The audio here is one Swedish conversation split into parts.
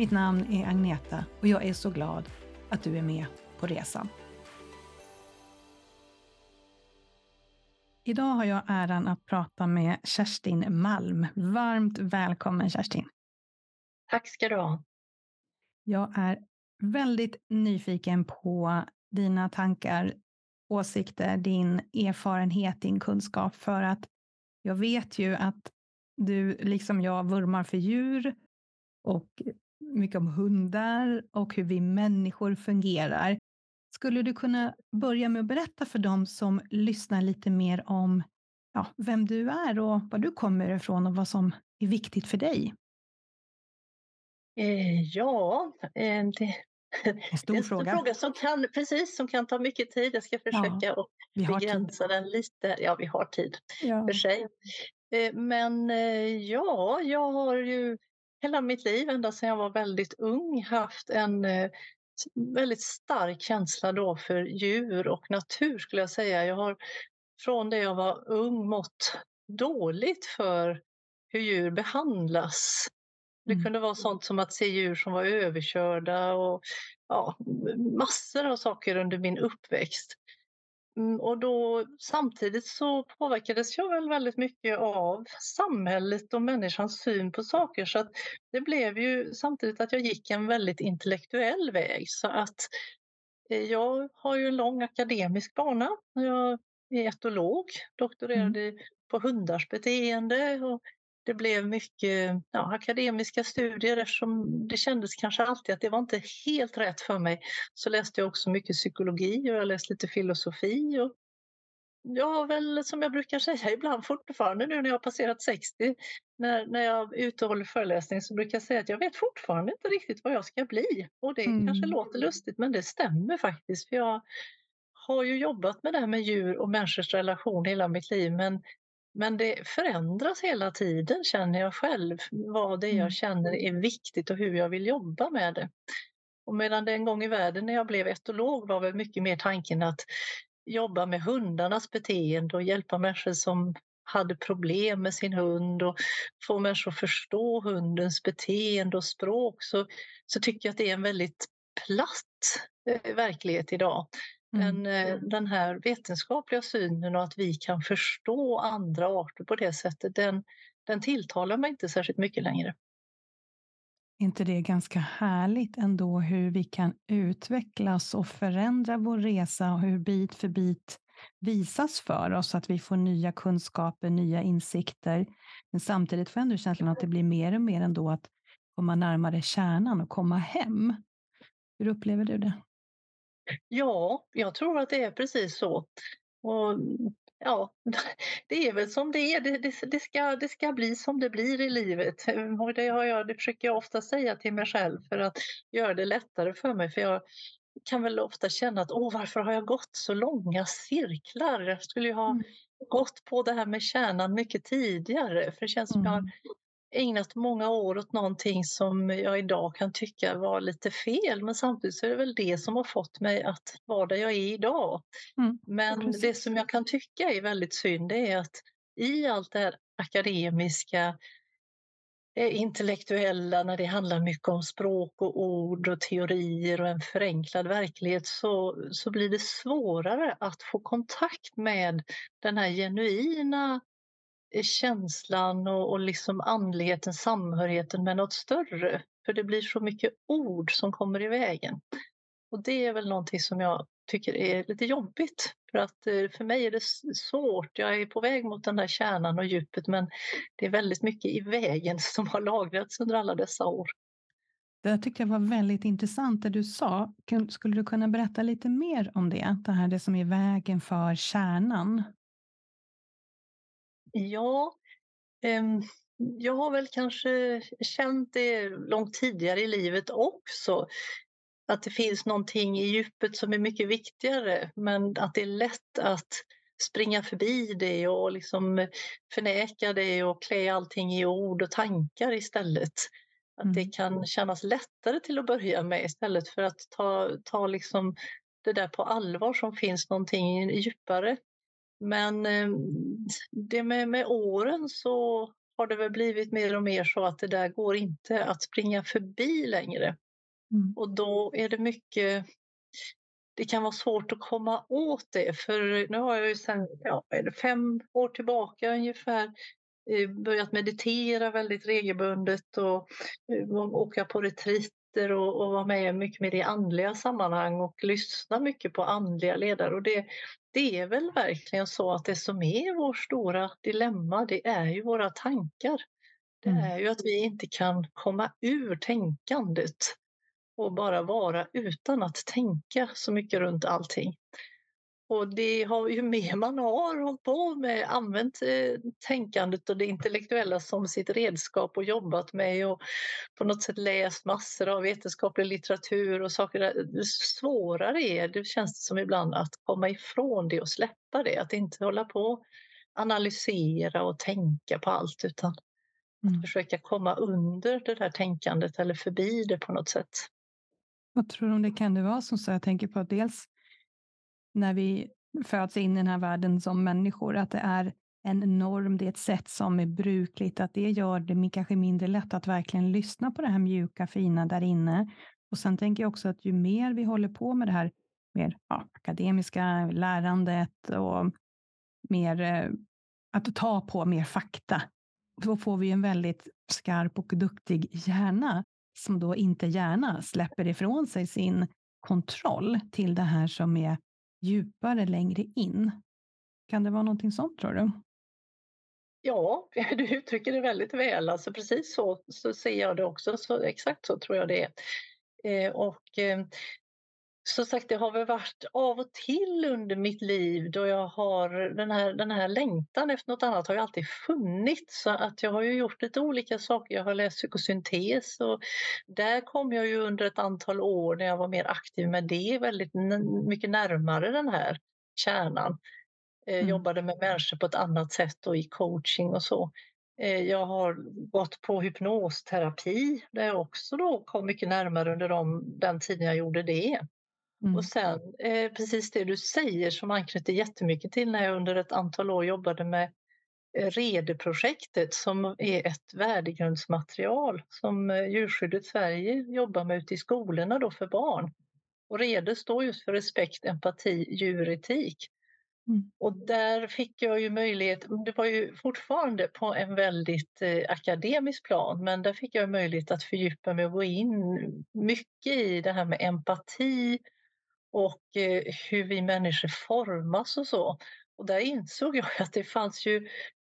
Mitt namn är Agneta och jag är så glad att du är med på resan. Idag har jag äran att prata med Kerstin Malm. Varmt välkommen Kerstin! Tack ska du ha! Jag är väldigt nyfiken på dina tankar, åsikter, din erfarenhet, din kunskap för att jag vet ju att du liksom jag vurmar för djur och mycket om hundar och hur vi människor fungerar. Skulle du kunna börja med att berätta för dem som lyssnar lite mer om ja, vem du är och var du kommer ifrån och vad som är viktigt för dig? Eh, ja, eh, det, en stor, en fråga. fråga som kan, precis, som kan ta mycket tid. Jag ska försöka ja, begränsa den lite. Ja, vi har tid ja. för sig. Eh, men eh, ja, jag har ju hela mitt liv, ända sedan jag var väldigt ung, haft en eh, väldigt stark känsla då för djur och natur skulle jag säga. Jag har från det jag var ung mått dåligt för hur djur behandlas. Det mm. kunde vara sånt som att se djur som var överkörda och ja, massor av saker under min uppväxt. Mm, och då, samtidigt så påverkades jag väl väldigt mycket av samhället och människans syn på saker. Så att det blev ju samtidigt att jag gick en väldigt intellektuell väg. Så att eh, jag har ju en lång akademisk bana. Jag är etolog, doktorerade mm. på hundars beteende och det blev mycket ja, akademiska studier eftersom det kändes kanske alltid att det var inte helt rätt för mig. Så läste jag också mycket psykologi och jag läste lite filosofi. Och jag har väl, som jag brukar säga ibland fortfarande nu när jag har passerat 60, när, när jag är ute och håller föreläsning så brukar jag säga att jag vet fortfarande inte riktigt vad jag ska bli. Och det mm. kanske låter lustigt men det stämmer faktiskt. För jag har ju jobbat med det här med djur och människors relation hela mitt liv men men det förändras hela tiden känner jag själv, vad det är jag mm. känner är viktigt och hur jag vill jobba med det. Och medan det en gång i världen när jag blev etolog var väl mycket mer tanken att jobba med hundarnas beteende och hjälpa människor som hade problem med sin hund och få människor att förstå hundens beteende och språk så, så tycker jag att det är en väldigt platt eh, verklighet idag. Mm. Men den här vetenskapliga synen och att vi kan förstå andra arter på det sättet, den, den tilltalar mig inte särskilt mycket längre. inte det ganska härligt ändå hur vi kan utvecklas och förändra vår resa och hur bit för bit visas för oss, att vi får nya kunskaper, nya insikter. Men samtidigt får jag ändå känslan att det blir mer och mer ändå att komma närmare kärnan och komma hem. Hur upplever du det? Ja, jag tror att det är precis så. Och, ja, det är väl som det är. Det, det, det, ska, det ska bli som det blir i livet. Och det, har jag, det försöker jag ofta säga till mig själv för att göra det lättare för mig. För jag kan väl ofta känna att åh, varför har jag gått så långa cirklar? Jag skulle ju ha mm. gått på det här med kärnan mycket tidigare. För det känns som mm. jag ägnat många år åt någonting som jag idag kan tycka var lite fel men samtidigt så är det väl det som har fått mig att vara där jag är idag. Mm, men det som jag kan tycka är väldigt synd det är att i allt det här akademiska eh, intellektuella när det handlar mycket om språk och ord och teorier och en förenklad verklighet så, så blir det svårare att få kontakt med den här genuina känslan och, och liksom andligheten, samhörigheten med något större. För det blir så mycket ord som kommer i vägen. Och det är väl någonting som jag tycker är lite jobbigt. För att eh, för mig är det svårt. Jag är på väg mot den där kärnan och djupet men det är väldigt mycket i vägen som har lagrats under alla dessa år. Det tyckte jag var väldigt intressant det du sa. Skulle du kunna berätta lite mer om det? Det här det som är vägen för kärnan. Ja, um, jag har väl kanske känt det långt tidigare i livet också. Att det finns någonting i djupet som är mycket viktigare men att det är lätt att springa förbi det och liksom förneka det och klä allting i ord och tankar istället. Att det mm. kan kännas lättare till att börja med istället för att ta, ta liksom det där på allvar som finns någonting djupare. Men ehm, det med, med åren så har det väl blivit mer och mer så att det där går inte att springa förbi längre. Mm. Och då är det mycket det kan vara svårt att komma åt det för nu har jag ju sedan ja, fem år tillbaka ungefär Eh, börjat meditera väldigt regelbundet och eh, åka på retriter och, och vara med mycket mer i andliga sammanhang och lyssna mycket på andliga ledare. Och det, det är väl verkligen så att det som är vårt stora dilemma, det är ju våra tankar. Det mm. är ju att vi inte kan komma ur tänkandet och bara vara utan att tänka så mycket runt allting. Och det har ju mer man har hållit på med, använt eh, tänkandet och det intellektuella som sitt redskap och jobbat med och på något sätt läst massor av vetenskaplig litteratur och saker. Där. Svårare är det, känns det som ibland, att komma ifrån det och släppa det. Att inte hålla på analysera och tänka på allt utan mm. att försöka komma under det där tänkandet eller förbi det på något sätt. Vad tror du om det kan det vara som så? Jag tänker på att dels när vi föds in i den här världen som människor, att det är en norm, det är ett sätt som är brukligt, att det gör det kanske mindre lätt att verkligen lyssna på det här mjuka, fina där inne. Och sen tänker jag också att ju mer vi håller på med det här mer ja, akademiska lärandet och mer eh, att ta på mer fakta, då får vi en väldigt skarp och duktig hjärna som då inte gärna släpper ifrån sig sin kontroll till det här som är djupare längre in. Kan det vara någonting sånt tror du? Ja, du uttrycker det väldigt väl. Alltså precis så, så ser jag det också. Så, exakt så tror jag det är. Eh, och eh, som sagt, det har väl varit av och till under mitt liv då jag har den här, den här längtan efter något annat har ju alltid funnits. Så att jag har ju gjort lite olika saker. Jag har läst psykosyntes och där kom jag ju under ett antal år när jag var mer aktiv med det väldigt mycket närmare den här kärnan. Eh, mm. Jobbade med människor på ett annat sätt och i coaching och så. Eh, jag har gått på hypnosterapi där jag också då kom mycket närmare under de, den tiden jag gjorde det. Mm. Och sen eh, precis det du säger som anknyter jättemycket till när jag under ett antal år jobbade med eh, REDE-projektet som är ett värdegrundsmaterial som eh, Djurskyddet Sverige jobbar med ute i skolorna då för barn. Och REDE står just för respekt, empati, djuretik. Mm. Och där fick jag ju möjlighet, det var ju fortfarande på en väldigt eh, akademisk plan, men där fick jag möjlighet att fördjupa mig och gå in mycket i det här med empati, och eh, hur vi människor formas och så. Och där insåg jag att det fanns ju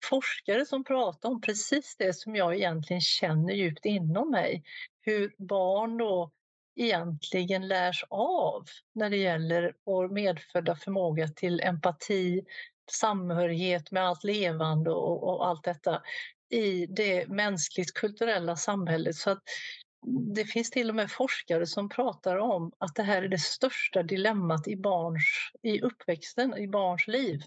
forskare som pratade om precis det som jag egentligen känner djupt inom mig. Hur barn då egentligen lärs av när det gäller vår medfödda förmåga till empati, samhörighet med allt levande och, och allt detta i det mänskligt kulturella samhället. Så att det finns till och med forskare som pratar om att det här är det största dilemmat i, barns, i uppväxten, i barns liv.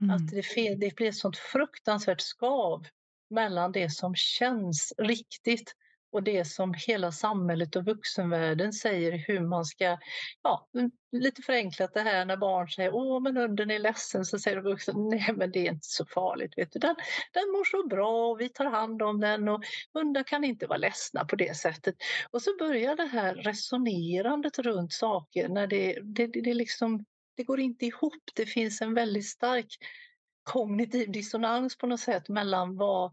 Mm. Att det, det blir ett sånt fruktansvärt skav mellan det som känns riktigt och det som hela samhället och vuxenvärlden säger hur man ska, ja, lite förenklat det här när barn säger åh men hunden är ledsen så säger vuxen vuxna nej men det är inte så farligt, vet du. Den, den mår så bra och vi tar hand om den och hundar kan inte vara ledsna på det sättet. Och så börjar det här resonerandet runt saker när det, det, det, det liksom, det går inte ihop. Det finns en väldigt stark kognitiv dissonans på något sätt mellan vad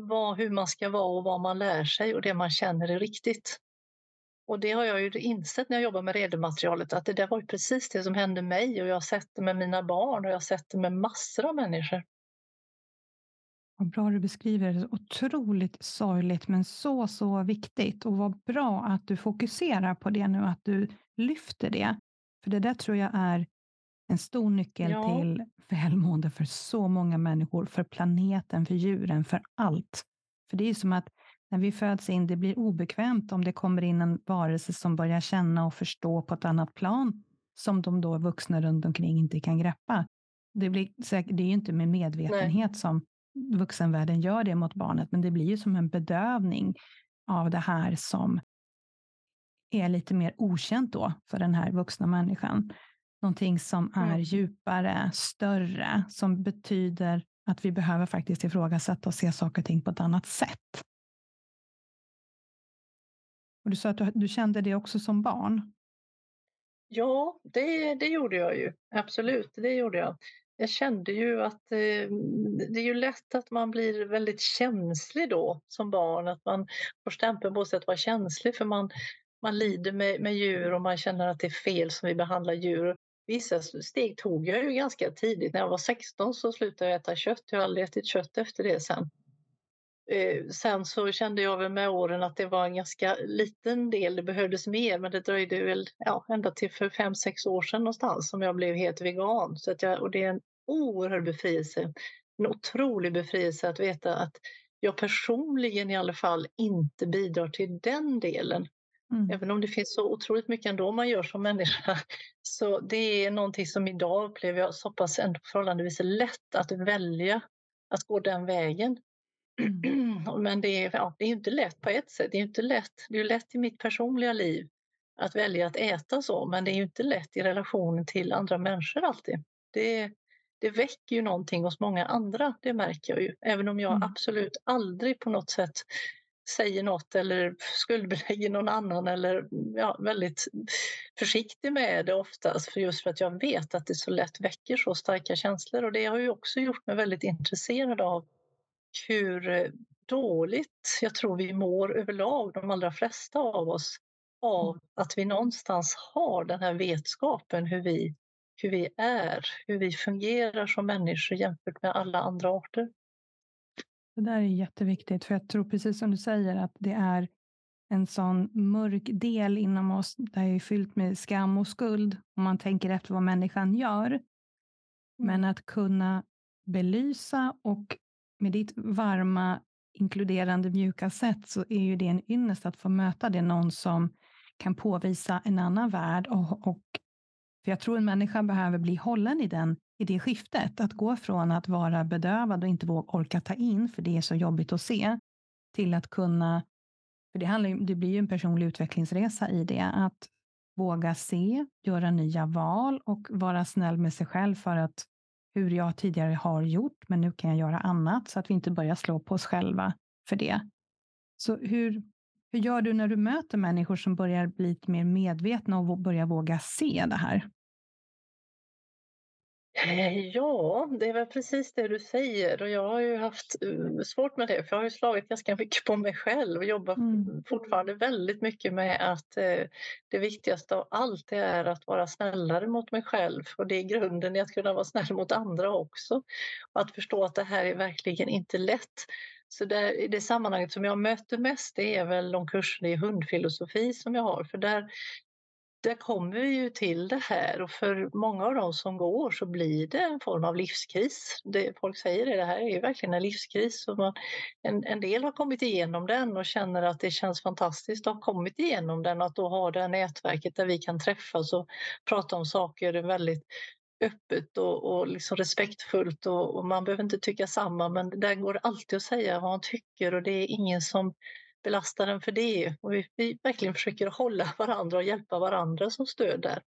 vad, hur man ska vara och vad man lär sig och det man känner är riktigt. Och det har jag ju insett när jag jobbar med redematerialet att det där var ju precis det som hände mig och jag har sett det med mina barn och jag har sett det med massor av människor. Vad bra du beskriver det. Otroligt sorgligt, men så, så viktigt. Och vad bra att du fokuserar på det nu, att du lyfter det. För det där tror jag är en stor nyckel ja. till välmående för så många människor, för planeten, för djuren, för allt. För det är som att när vi föds in, det blir obekvämt om det kommer in en varelse som börjar känna och förstå på ett annat plan, som de då vuxna runt omkring inte kan greppa. Det, blir säkert, det är ju inte med medvetenhet Nej. som vuxenvärlden gör det mot barnet, men det blir ju som en bedövning av det här som är lite mer okänt då för den här vuxna människan. Någonting som är mm. djupare, större, som betyder att vi behöver faktiskt ifrågasätta och se saker och ting på ett annat sätt. Och du sa att du, du kände det också som barn. Ja, det, det gjorde jag ju. Absolut, det gjorde jag jag kände ju att eh, det är ju lätt att man blir väldigt känslig då som barn, att man får stämpeln på sig att vara känslig för man, man lider med, med djur och man känner att det är fel som vi behandlar djur. Vissa steg tog jag ju ganska tidigt. När jag var 16 så slutade jag äta kött. Jag har aldrig ätit kött efter det sen. Eh, sen så kände jag väl med åren att det var en ganska liten del, det behövdes mer men det dröjde väl ja, ända till för fem sex år sedan någonstans som jag blev helt vegan. Så att jag, och det är en oerhörd befrielse, en otrolig befrielse att veta att jag personligen i alla fall inte bidrar till den delen. Mm. Även om det finns så otroligt mycket ändå man gör som människa. Så det är någonting som idag upplever jag så pass ändå förhållandevis lätt att välja att gå den vägen. Mm. Men det är, ja, det är inte lätt på ett sätt. Det är inte lätt. Det är lätt i mitt personliga liv att välja att äta så, men det är inte lätt i relationen till andra människor alltid. Det, det väcker ju någonting hos många andra, det märker jag ju. Även om jag mm. absolut aldrig på något sätt säger något eller skuldbelägger någon annan eller ja, väldigt försiktig med det oftast för just för att jag vet att det så lätt väcker så starka känslor och det har ju också gjort mig väldigt intresserad av hur dåligt jag tror vi mår överlag, de allra flesta av oss, av mm. att vi någonstans har den här vetskapen hur vi, hur vi är, hur vi fungerar som människor jämfört med alla andra arter. Det där är jätteviktigt, för jag tror precis som du säger att det är en sån mörk del inom oss, det är fyllt med skam och skuld, om man tänker efter vad människan gör. Mm. Men att kunna belysa och med ditt varma, inkluderande, mjuka sätt så är ju det en ynnest att få möta det någon som kan påvisa en annan värld. Och, och, för jag tror en människa behöver bli hållen i, den, i det skiftet, att gå från att vara bedövad och inte våga orka ta in, för det är så jobbigt att se, till att kunna, för det, handlar, det blir ju en personlig utvecklingsresa i det, att våga se, göra nya val och vara snäll med sig själv för att hur jag tidigare har gjort, men nu kan jag göra annat, så att vi inte börjar slå på oss själva för det. Så hur, hur gör du när du möter människor som börjar bli lite mer medvetna och börjar våga se det här? Eh, ja, det är väl precis det du säger och jag har ju haft eh, svårt med det för jag har ju slagit ganska mycket på mig själv och jobbar mm. fortfarande väldigt mycket med att eh, det viktigaste av allt är att vara snällare mot mig själv och det är grunden i att kunna vara snäll mot andra också. Och att förstå att det här är verkligen inte lätt. Så där, i det sammanhanget som jag möter mest det är väl de kurser i hundfilosofi som jag har för där där kommer vi ju till det här och för många av dem som går så blir det en form av livskris. Det, folk säger det, det här är ju verkligen en livskris. Och man, en, en del har kommit igenom den och känner att det känns fantastiskt att ha kommit igenom den och att då ha det här nätverket där vi kan träffas och prata om saker väldigt öppet och, och liksom respektfullt och, och, man behöver inte tycka samma men där går det alltid att säga vad man tycker och det är ingen som belasta den för det. Och vi, vi verkligen försöker hålla varandra och hjälpa varandra som stöd där.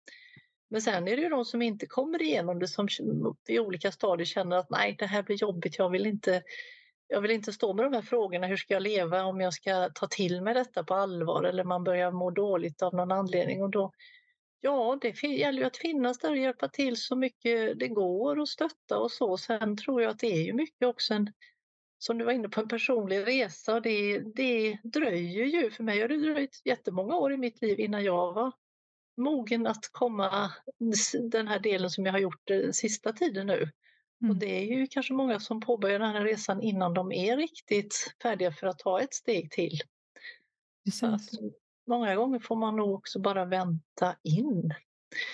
Men sen är det ju de som inte kommer igenom det som i olika stadier känner att nej, det här blir jobbigt, jag vill inte jag vill inte stå med de här frågorna, hur ska jag leva om jag ska ta till mig detta på allvar eller man börjar må dåligt av någon anledning och då Ja, det gäller ju att finnas där och hjälpa till så mycket det går och stötta och så. Sen tror jag att det är ju mycket också en som du var inne på, en personlig resa det, det dröjer ju. För mig har det dröjt jättemånga år i mitt liv innan jag var mogen att komma den här delen som jag har gjort den sista tiden nu. Mm. Och det är ju kanske många som påbörjar den här resan innan de är riktigt färdiga för att ta ett steg till. Många gånger får man nog också bara vänta in.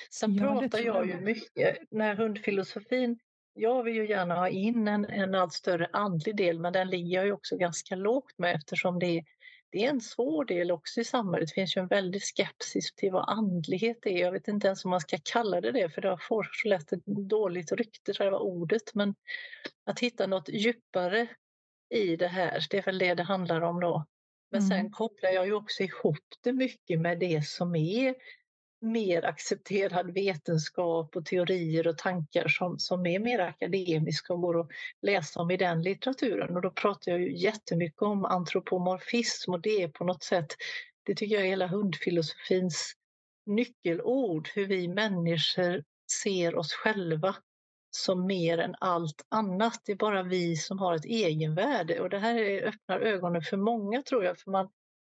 Sen ja, pratar jag, jag ju mycket, när hundfilosofin jag vill ju gärna ha in en, en allt större andlig del men den ligger jag ju också ganska lågt med eftersom det, det är en svår del också i samhället. Det finns ju en väldig skepsis till vad andlighet är. Jag vet inte ens om man ska kalla det det för det får så lätt ett dåligt rykte, själva ordet. Men att hitta något djupare i det här, det är väl det det handlar om då. Men mm. sen kopplar jag ju också ihop det mycket med det som är mer accepterad vetenskap och teorier och tankar som, som är mer akademiska och går att läsa om i den litteraturen. Och då pratar jag ju jättemycket om antropomorfism och det är på något sätt, det tycker jag är hela hundfilosofins nyckelord, hur vi människor ser oss själva som mer än allt annat. Det är bara vi som har ett egenvärde och det här öppnar ögonen för många tror jag, för man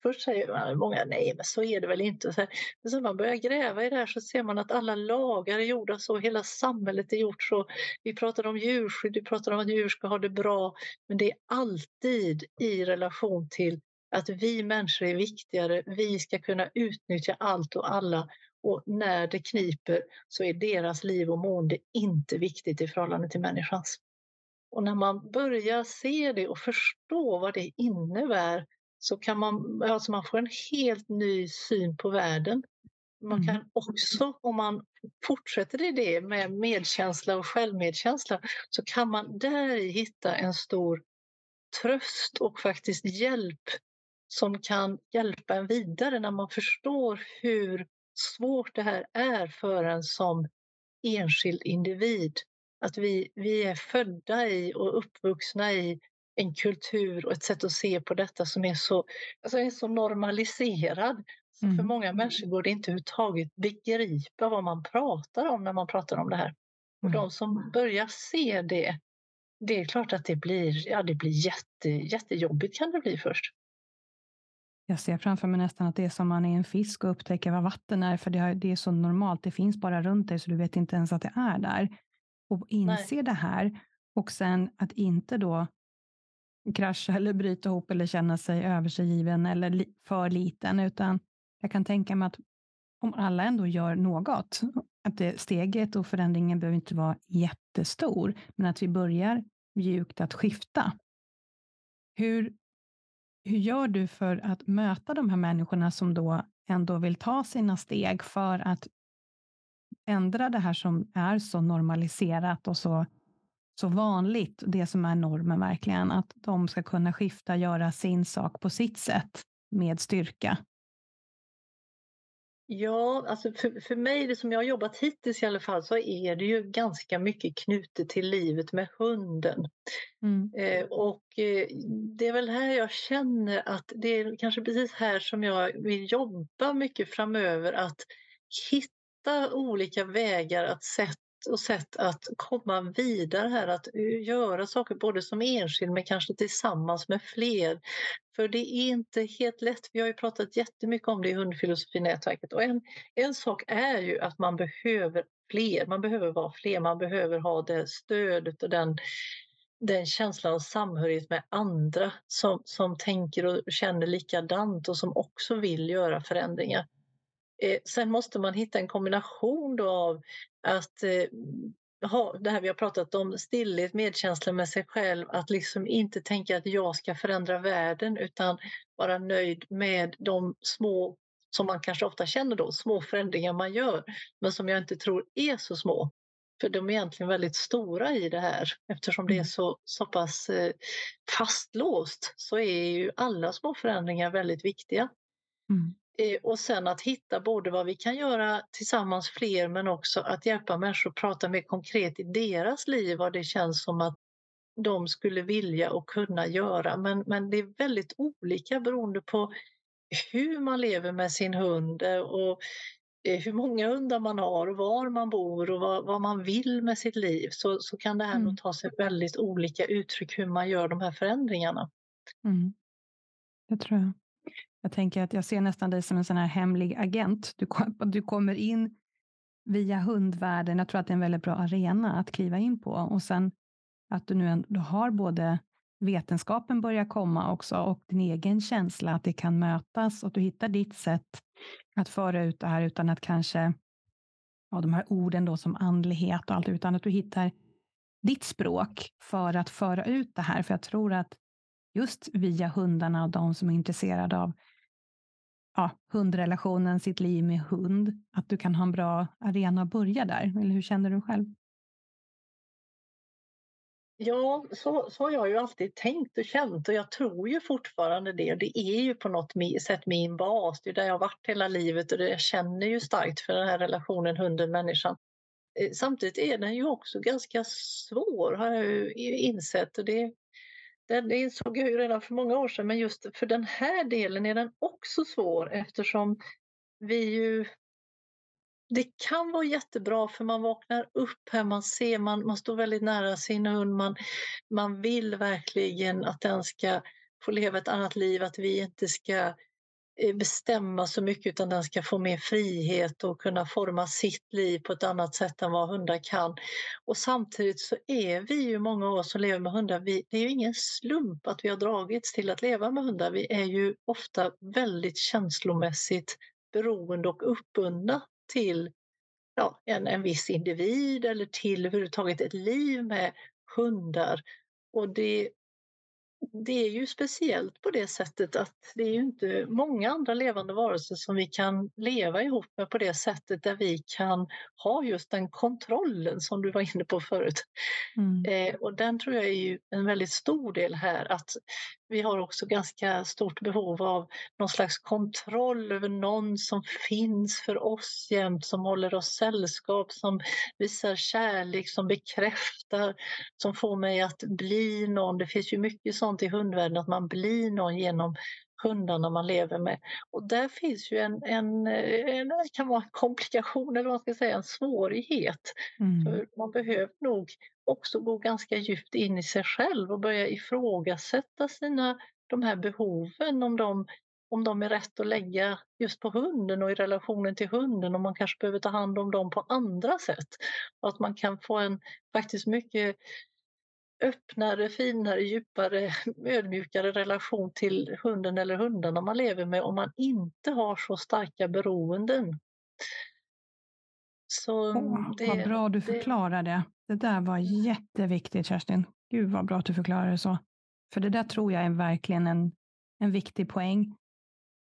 Först säger många nej, men så är det väl inte. Så här, men sen man börjar gräva i det här så ser man att alla lagar är gjorda så, hela samhället är gjort så. Vi pratar om djurskydd, vi pratar om att djur ska ha det bra, men det är alltid i relation till att vi människor är viktigare. Vi ska kunna utnyttja allt och alla och när det kniper så är deras liv och mående inte viktigt i förhållande till människans. Och när man börjar se det och förstå vad det innebär så kan man, alltså man får en helt ny syn på världen. Man mm. kan också, om man fortsätter i det med medkänsla och självmedkänsla, så kan man där hitta en stor tröst och faktiskt hjälp som kan hjälpa en vidare när man förstår hur svårt det här är för en som enskild individ. Att vi, vi är födda i och uppvuxna i en kultur och ett sätt att se på detta som är så, alltså är så normaliserad. Så mm. För många människor går det inte överhuvudtaget begripa vad man pratar om när man pratar om det här. Och mm. de som börjar se det, det är klart att det blir, ja, det blir jätte, jättejobbigt kan det bli först. Jag ser framför mig nästan att det är som man är en fisk och upptäcker vad vatten är, för det, är, det är så normalt. Det finns bara runt dig, så du vet inte ens att det är där. Och inse det här och sen att inte då krascha eller bryta ihop eller känna sig översiggiven eller för liten, utan jag kan tänka mig att om alla ändå gör något, att det, steget och förändringen behöver inte vara jättestor, men att vi börjar mjukt att skifta. Hur, hur gör du för att möta de här människorna som då ändå vill ta sina steg för att ändra det här som är så normaliserat och så så vanligt, det som är normen verkligen, att de ska kunna skifta, göra sin sak på sitt sätt med styrka? Ja, alltså för, för mig, det som jag har jobbat hittills i alla fall, så är det ju ganska mycket knutet till livet med hunden. Mm. Eh, och eh, det är väl här jag känner att det är kanske precis här som jag vill jobba mycket framöver, att hitta olika vägar att sätta och sätt att komma vidare här, att göra saker både som enskild men kanske tillsammans med fler. För det är inte helt lätt. Vi har ju pratat jättemycket om det i hundfilosofinätverket och en, en sak är ju att man behöver fler. Man behöver vara fler, man behöver ha det stödet och den den känslan av samhörighet med andra som, som tänker och känner likadant och som också vill göra förändringar. Eh, sen måste man hitta en kombination då av att eh, ha det här vi har pratat om, stillhet, medkänsla med sig själv, att liksom inte tänka att jag ska förändra världen utan vara nöjd med de små, som man kanske ofta känner då, små förändringar man gör, men som jag inte tror är så små. För de är egentligen väldigt stora i det här eftersom det är mm. så, så pass eh, fastlåst så är ju alla små förändringar väldigt viktiga. Mm. Och sen att hitta både vad vi kan göra tillsammans fler men också att hjälpa människor att prata mer konkret i deras liv vad det känns som att de skulle vilja och kunna göra. Men, men det är väldigt olika beroende på hur man lever med sin hund. Eh, och eh, hur många hundar man har och var man bor och vad, vad man vill med sitt liv så, så kan det här mm. nog ta sig väldigt olika uttryck hur man gör de här förändringarna. Mm. Det tror jag. Jag tänker att jag ser nästan dig som en sån här hemlig agent. Du, du kommer in via hundvärlden. Jag tror att det är en väldigt bra arena att kliva in på och sen att du nu ändå har både vetenskapen börjar komma också och din egen känsla att det kan mötas och att du hittar ditt sätt att föra ut det här utan att kanske ja, de här orden då som andlighet och allt, utan att du hittar ditt språk för att föra ut det här. För jag tror att just via hundarna och de som är intresserade av ja, hundrelationen, sitt liv med hund, att du kan ha en bra arena att börja där. Eller hur känner du själv? Ja, så, så har jag ju alltid tänkt och känt och jag tror ju fortfarande det. Det är ju på något sätt min bas, det är där jag har varit hela livet och det jag känner ju starkt för den här relationen hunden-människan. Eh, samtidigt är den ju också ganska svår har jag ju insett och det, det insåg jag ju redan för många år sedan men just för den här delen är den också svår eftersom vi ju det kan vara jättebra för man vaknar upp här, man ser, man, man står väldigt nära sin hund, man, man vill verkligen att den ska få leva ett annat liv, att vi inte ska eh, Eh, bestämma så mycket utan den ska få mer frihet och kunna forma sitt liv på ett annat sätt än vad hundar kan. Och samtidigt så är vi ju många av oss som lever med hundar, vi, det är ju ingen slump att vi har dragits till att leva med hundar. Vi är ju ofta väldigt känslomässigt beroende och uppbundna till ja, en, en viss individ eller till överhuvudtaget ett liv med hundar. Och det, det är ju speciellt på det sättet att det är ju inte många andra levande varelser som vi kan leva ihop med på det sättet där vi kan ha just den kontrollen som du var inne på förut. Mm. Eh, och den tror jag är ju en väldigt stor del här att vi har också ganska stort behov av någon slags kontroll över någon som finns för oss jämt, som håller oss sällskap, som visar kärlek, som bekräftar, som får mig att bli någon. Det finns ju mycket sånt i hundvärlden, att man blir någon genom hundarna man lever med. Och där finns ju en, en, en kan vara en komplikation eller vad man ska säga, en svårighet. Mm. För man behöver nog också gå ganska djupt in i sig själv och börja ifrågasätta sina, de här behoven, om de, om de är rätt att lägga just på hunden och i relationen till hunden, om man kanske behöver ta hand om dem på andra sätt. Och att man kan få en faktiskt mycket öppnare, finare, djupare, ödmjukare relation till hunden eller hundarna man lever med om man inte har så starka beroenden. Så oh, det, vad bra du förklarar det. Det där var jätteviktigt Kerstin. Gud vad bra att du förklarar det så. För det där tror jag är verkligen en, en viktig poäng.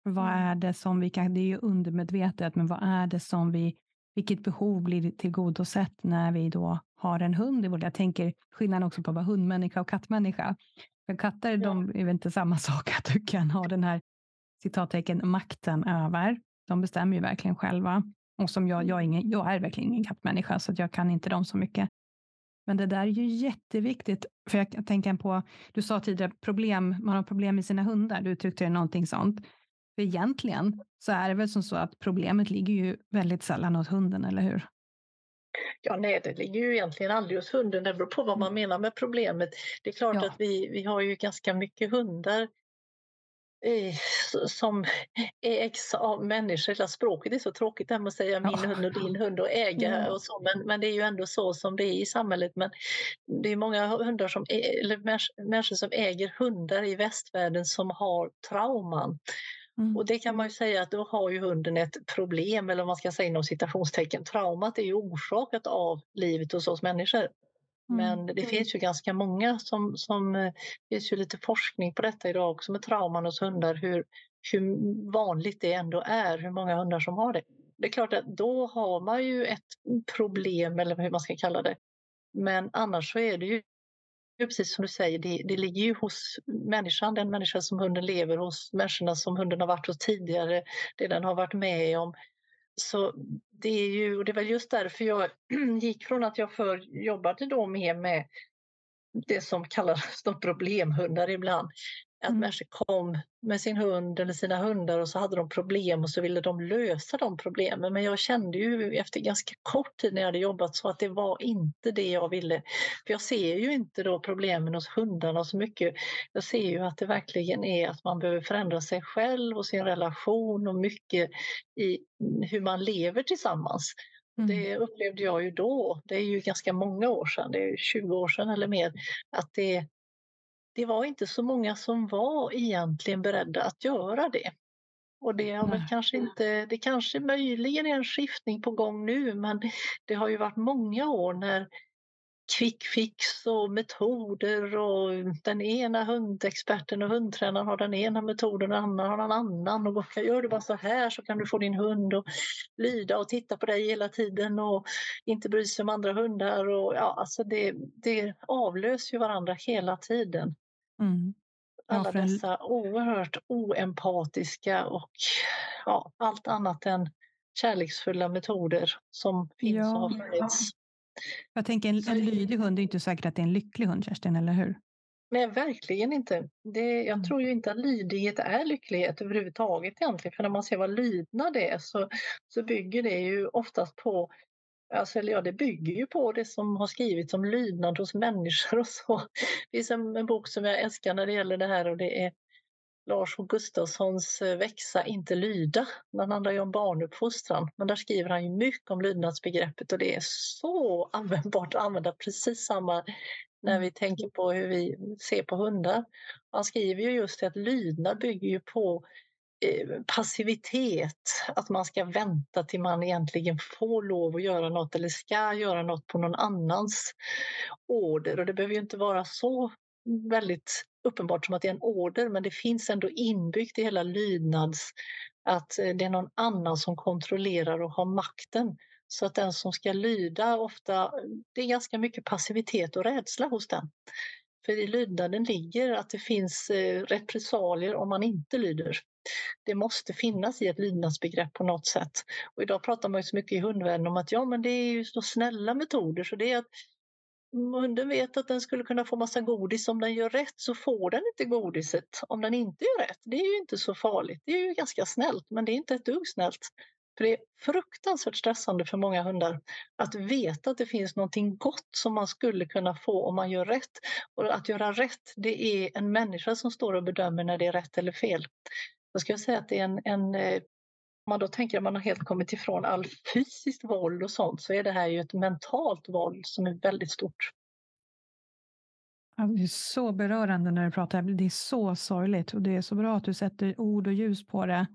Vad mm. är det som vi kan, det är ju undermedvetet, men vad är det som vi, vilket behov blir tillgodosett när vi då har en hund i vårt Jag tänker skillnaden också på vara hundmänniska och kattmänniska. För katter, ja. de är väl inte samma sak att du kan ha den här citattecken makten över. De bestämmer ju verkligen själva. Och som jag, jag är, ingen, jag är verkligen ingen kattmänniska, så jag kan inte dem så mycket. Men det där är ju jätteviktigt. För jag tänker på, du sa tidigare problem, man har problem med sina hundar. Du uttryckte någonting sånt. För egentligen så är det väl som så att problemet ligger ju väldigt sällan hos hunden, eller hur? Ja, nej, det ligger ju egentligen aldrig hos hunden. Det beror på vad man mm. menar med problemet. Det är klart ja. att vi, vi har ju ganska mycket hundar eh, som ägs av människor. Språket är så tråkigt det här med att säga min ja. hund och din hund och äga ja. och så. Men, men det är ju ändå så som det är i samhället. Men det är många hundar som, eller människor som äger hundar i västvärlden som har trauman. Mm. Och det kan man ju säga att då har ju hunden ett problem, eller man ska säga inom citationstecken. Traumat är ju orsakat av livet hos oss människor. Mm. Men det mm. finns ju ganska många som, som, eh, det finns ju lite forskning på detta idag också med trauman hos hundar, hur, hur vanligt det ändå är, hur många hundar som har det. Det är klart att då har man ju ett problem, eller hur man ska kalla det. Men annars så är det ju precis som du säger, det, det ligger ju hos människan, den människa som hunden lever hos, människorna som hunden har varit hos tidigare, det den har varit med om. Så det är ju, och det var just därför jag gick från att jag förr jobbade då mer med det som kallas problemhundar ibland, att mm. människor kom med sin hund eller sina hundar och så hade de problem och så ville de lösa de problemen. Men jag kände ju efter ganska kort tid när jag hade jobbat så att det var inte det jag ville. För jag ser ju inte då problemen hos hundarna så mycket. Jag ser ju att det verkligen är att man behöver förändra sig själv och sin relation och mycket i hur man lever tillsammans. Mm. Det upplevde jag ju då, det är ju ganska många år sedan, det är 20 år sedan eller mer, att det, det var inte så många som var egentligen beredda att göra det. Och det har väl kanske inte, det kanske möjligen är en skiftning på gång nu men det har ju varit många år när quick fix och metoder och den ena hundexperten och hundtränaren har den ena metoden och den andra har en annan. Och gör du bara så här så kan du få din hund att lyda och titta på dig hela tiden och inte bry sig om andra hundar. Och, ja, alltså det, det avlöser ju varandra hela tiden. Mm. Ja, Alla dessa oerhört oempatiska och ja, allt annat än kärleksfulla metoder som finns ja. och har funnits. Jag tänker en, en lydig hund är inte säkert att det är en lycklig hund, Kerstin, eller hur? Nej, verkligen inte. Det, jag mm. tror ju inte att lydighet är lycklighet överhuvudtaget egentligen. För när man ser vad lydnad är så, så bygger det ju oftast på Alltså, eller ja, det bygger ju på det som har skrivits om lydnad hos människor och så. Det finns en, en bok som jag älskar när det gäller det här och det är Lars H Gustafssons eh, Växa, inte lyda. Den handlar ju om barnuppfostran, men där skriver han ju mycket om lydnadsbegreppet och det är så användbart att använda precis samma när vi tänker på hur vi ser på hundar. Han skriver ju just att lydnad bygger ju på Eh, passivitet, att man ska vänta till man egentligen får lov att göra något eller ska göra något på någon annans order. Och det behöver ju inte vara så väldigt uppenbart som att det är en order men det finns ändå inbyggt i hela lydnads att eh, det är någon annan som kontrollerar och har makten. Så att den som ska lyda ofta, det är ganska mycket passivitet och rädsla hos den. För i lydnaden ligger att det finns eh, repressalier om man inte lyder. Det måste finnas i ett lydnadsbegrepp på något sätt. Och idag pratar man ju så mycket i hundvärlden om att ja, men det är ju så snälla metoder så det är att hunden vet att den skulle kunna få massa godis. Om den gör rätt så får den inte godiset. Om den inte gör rätt, det är ju inte så farligt. Det är ju ganska snällt, men det är inte ett dugg snällt. För det är fruktansvärt stressande för många hundar att veta att det finns någonting gott som man skulle kunna få om man gör rätt. Och att göra rätt, det är en människa som står och bedömer när det är rätt eller fel. Jag skulle säga att det är en, en eh, om man då tänker att man har helt kommit ifrån all fysiskt våld och sånt så är det här ju ett mentalt våld som är väldigt stort. Det är så berörande när du pratar. Det är så sorgligt och det är så bra att du sätter ord och ljus på det.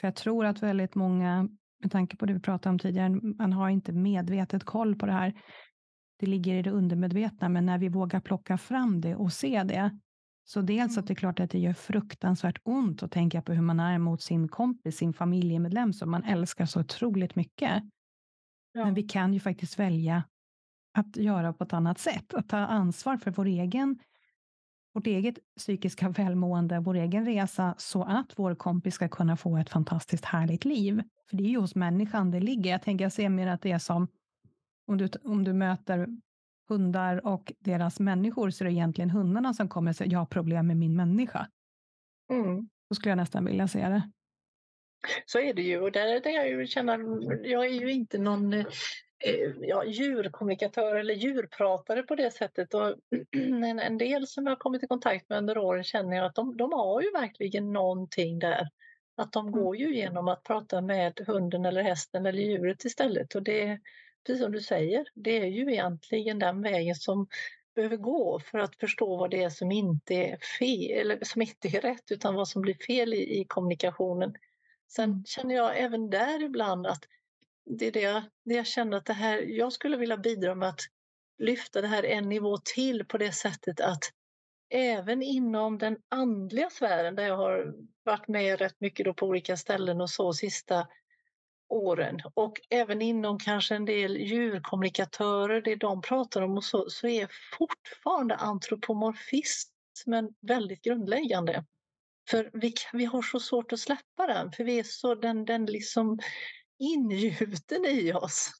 För jag tror att väldigt många, med tanke på det vi pratade om tidigare, man har inte medvetet koll på det här. Det ligger i det undermedvetna, men när vi vågar plocka fram det och se det, så dels mm. att det är klart att det gör fruktansvärt ont att tänka på hur man är mot sin kompis, sin familjemedlem som man älskar så otroligt mycket. Ja. Men vi kan ju faktiskt välja att göra på ett annat sätt, att ta ansvar för vår egen, vårt eget psykiska välmående, vår egen resa, så att vår kompis ska kunna få ett fantastiskt härligt liv. För det är ju hos människan det ligger. Jag tänker, jag ser mer att det är som om du, om du möter hundar och deras människor så är det egentligen hundarna som kommer och säger jag har problem med min människa. Mm. Så skulle jag nästan vilja se det. Så är det ju och där, där jag, ju känner, jag är ju inte någon eh, ja, djurkommunikatör eller djurpratare på det sättet. Och en, en del som jag har kommit i kontakt med under åren känner jag att de, de har ju verkligen någonting där. Att de mm. går ju genom att prata med hunden eller hästen eller djuret istället. Och det, precis som du säger, det är ju egentligen den vägen som behöver gå för att förstå vad det är som inte är fel, eller som inte är rätt, utan vad som blir fel i, i kommunikationen. Sen känner jag även där ibland att det är det jag, det jag känner att det här, jag skulle vilja bidra med att lyfta det här en nivå till på det sättet att även inom den andliga sfären där jag har varit med rätt mycket då på olika ställen och så sista åren och även inom kanske en del djurkommunikatörer, det de pratar om och så, så är fortfarande antropomorfismen väldigt grundläggande. För vi, vi har så svårt att släppa den, för vi är så, den, den liksom ingjuten i oss.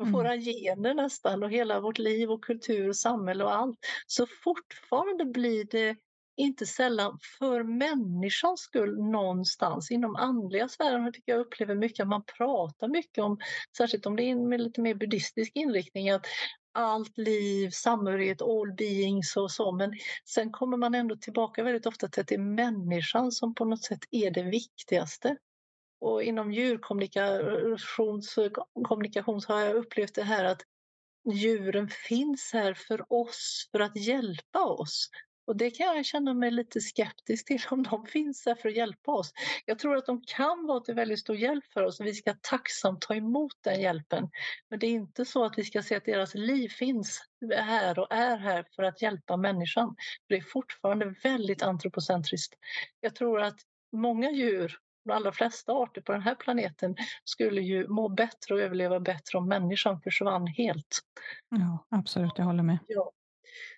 Mm. Våra gener nästan och hela vårt liv och kultur och samhälle och allt. Så fortfarande blir det inte sällan för människans skull någonstans. Inom andliga sfären tycker jag upplever mycket att man pratar mycket om, särskilt om det är med lite mer buddhistisk inriktning, att allt liv, samhörighet, all beings och så. Men sen kommer man ändå tillbaka väldigt ofta till att det är människan som på något sätt är det viktigaste. Och inom djurkommunikation har jag upplevt det här att djuren finns här för oss, för att hjälpa oss. Och det kan jag känna mig lite skeptisk till om de finns där för att hjälpa oss. Jag tror att de kan vara till väldigt stor hjälp för oss och vi ska tacksamt ta emot den hjälpen. Men det är inte så att vi ska se att deras liv finns här och är här för att hjälpa människan. Det är fortfarande väldigt antropocentriskt. Jag tror att många djur de allra flesta arter på den här planeten skulle ju må bättre och överleva bättre om människan försvann helt. Ja, absolut, jag håller med. Ja.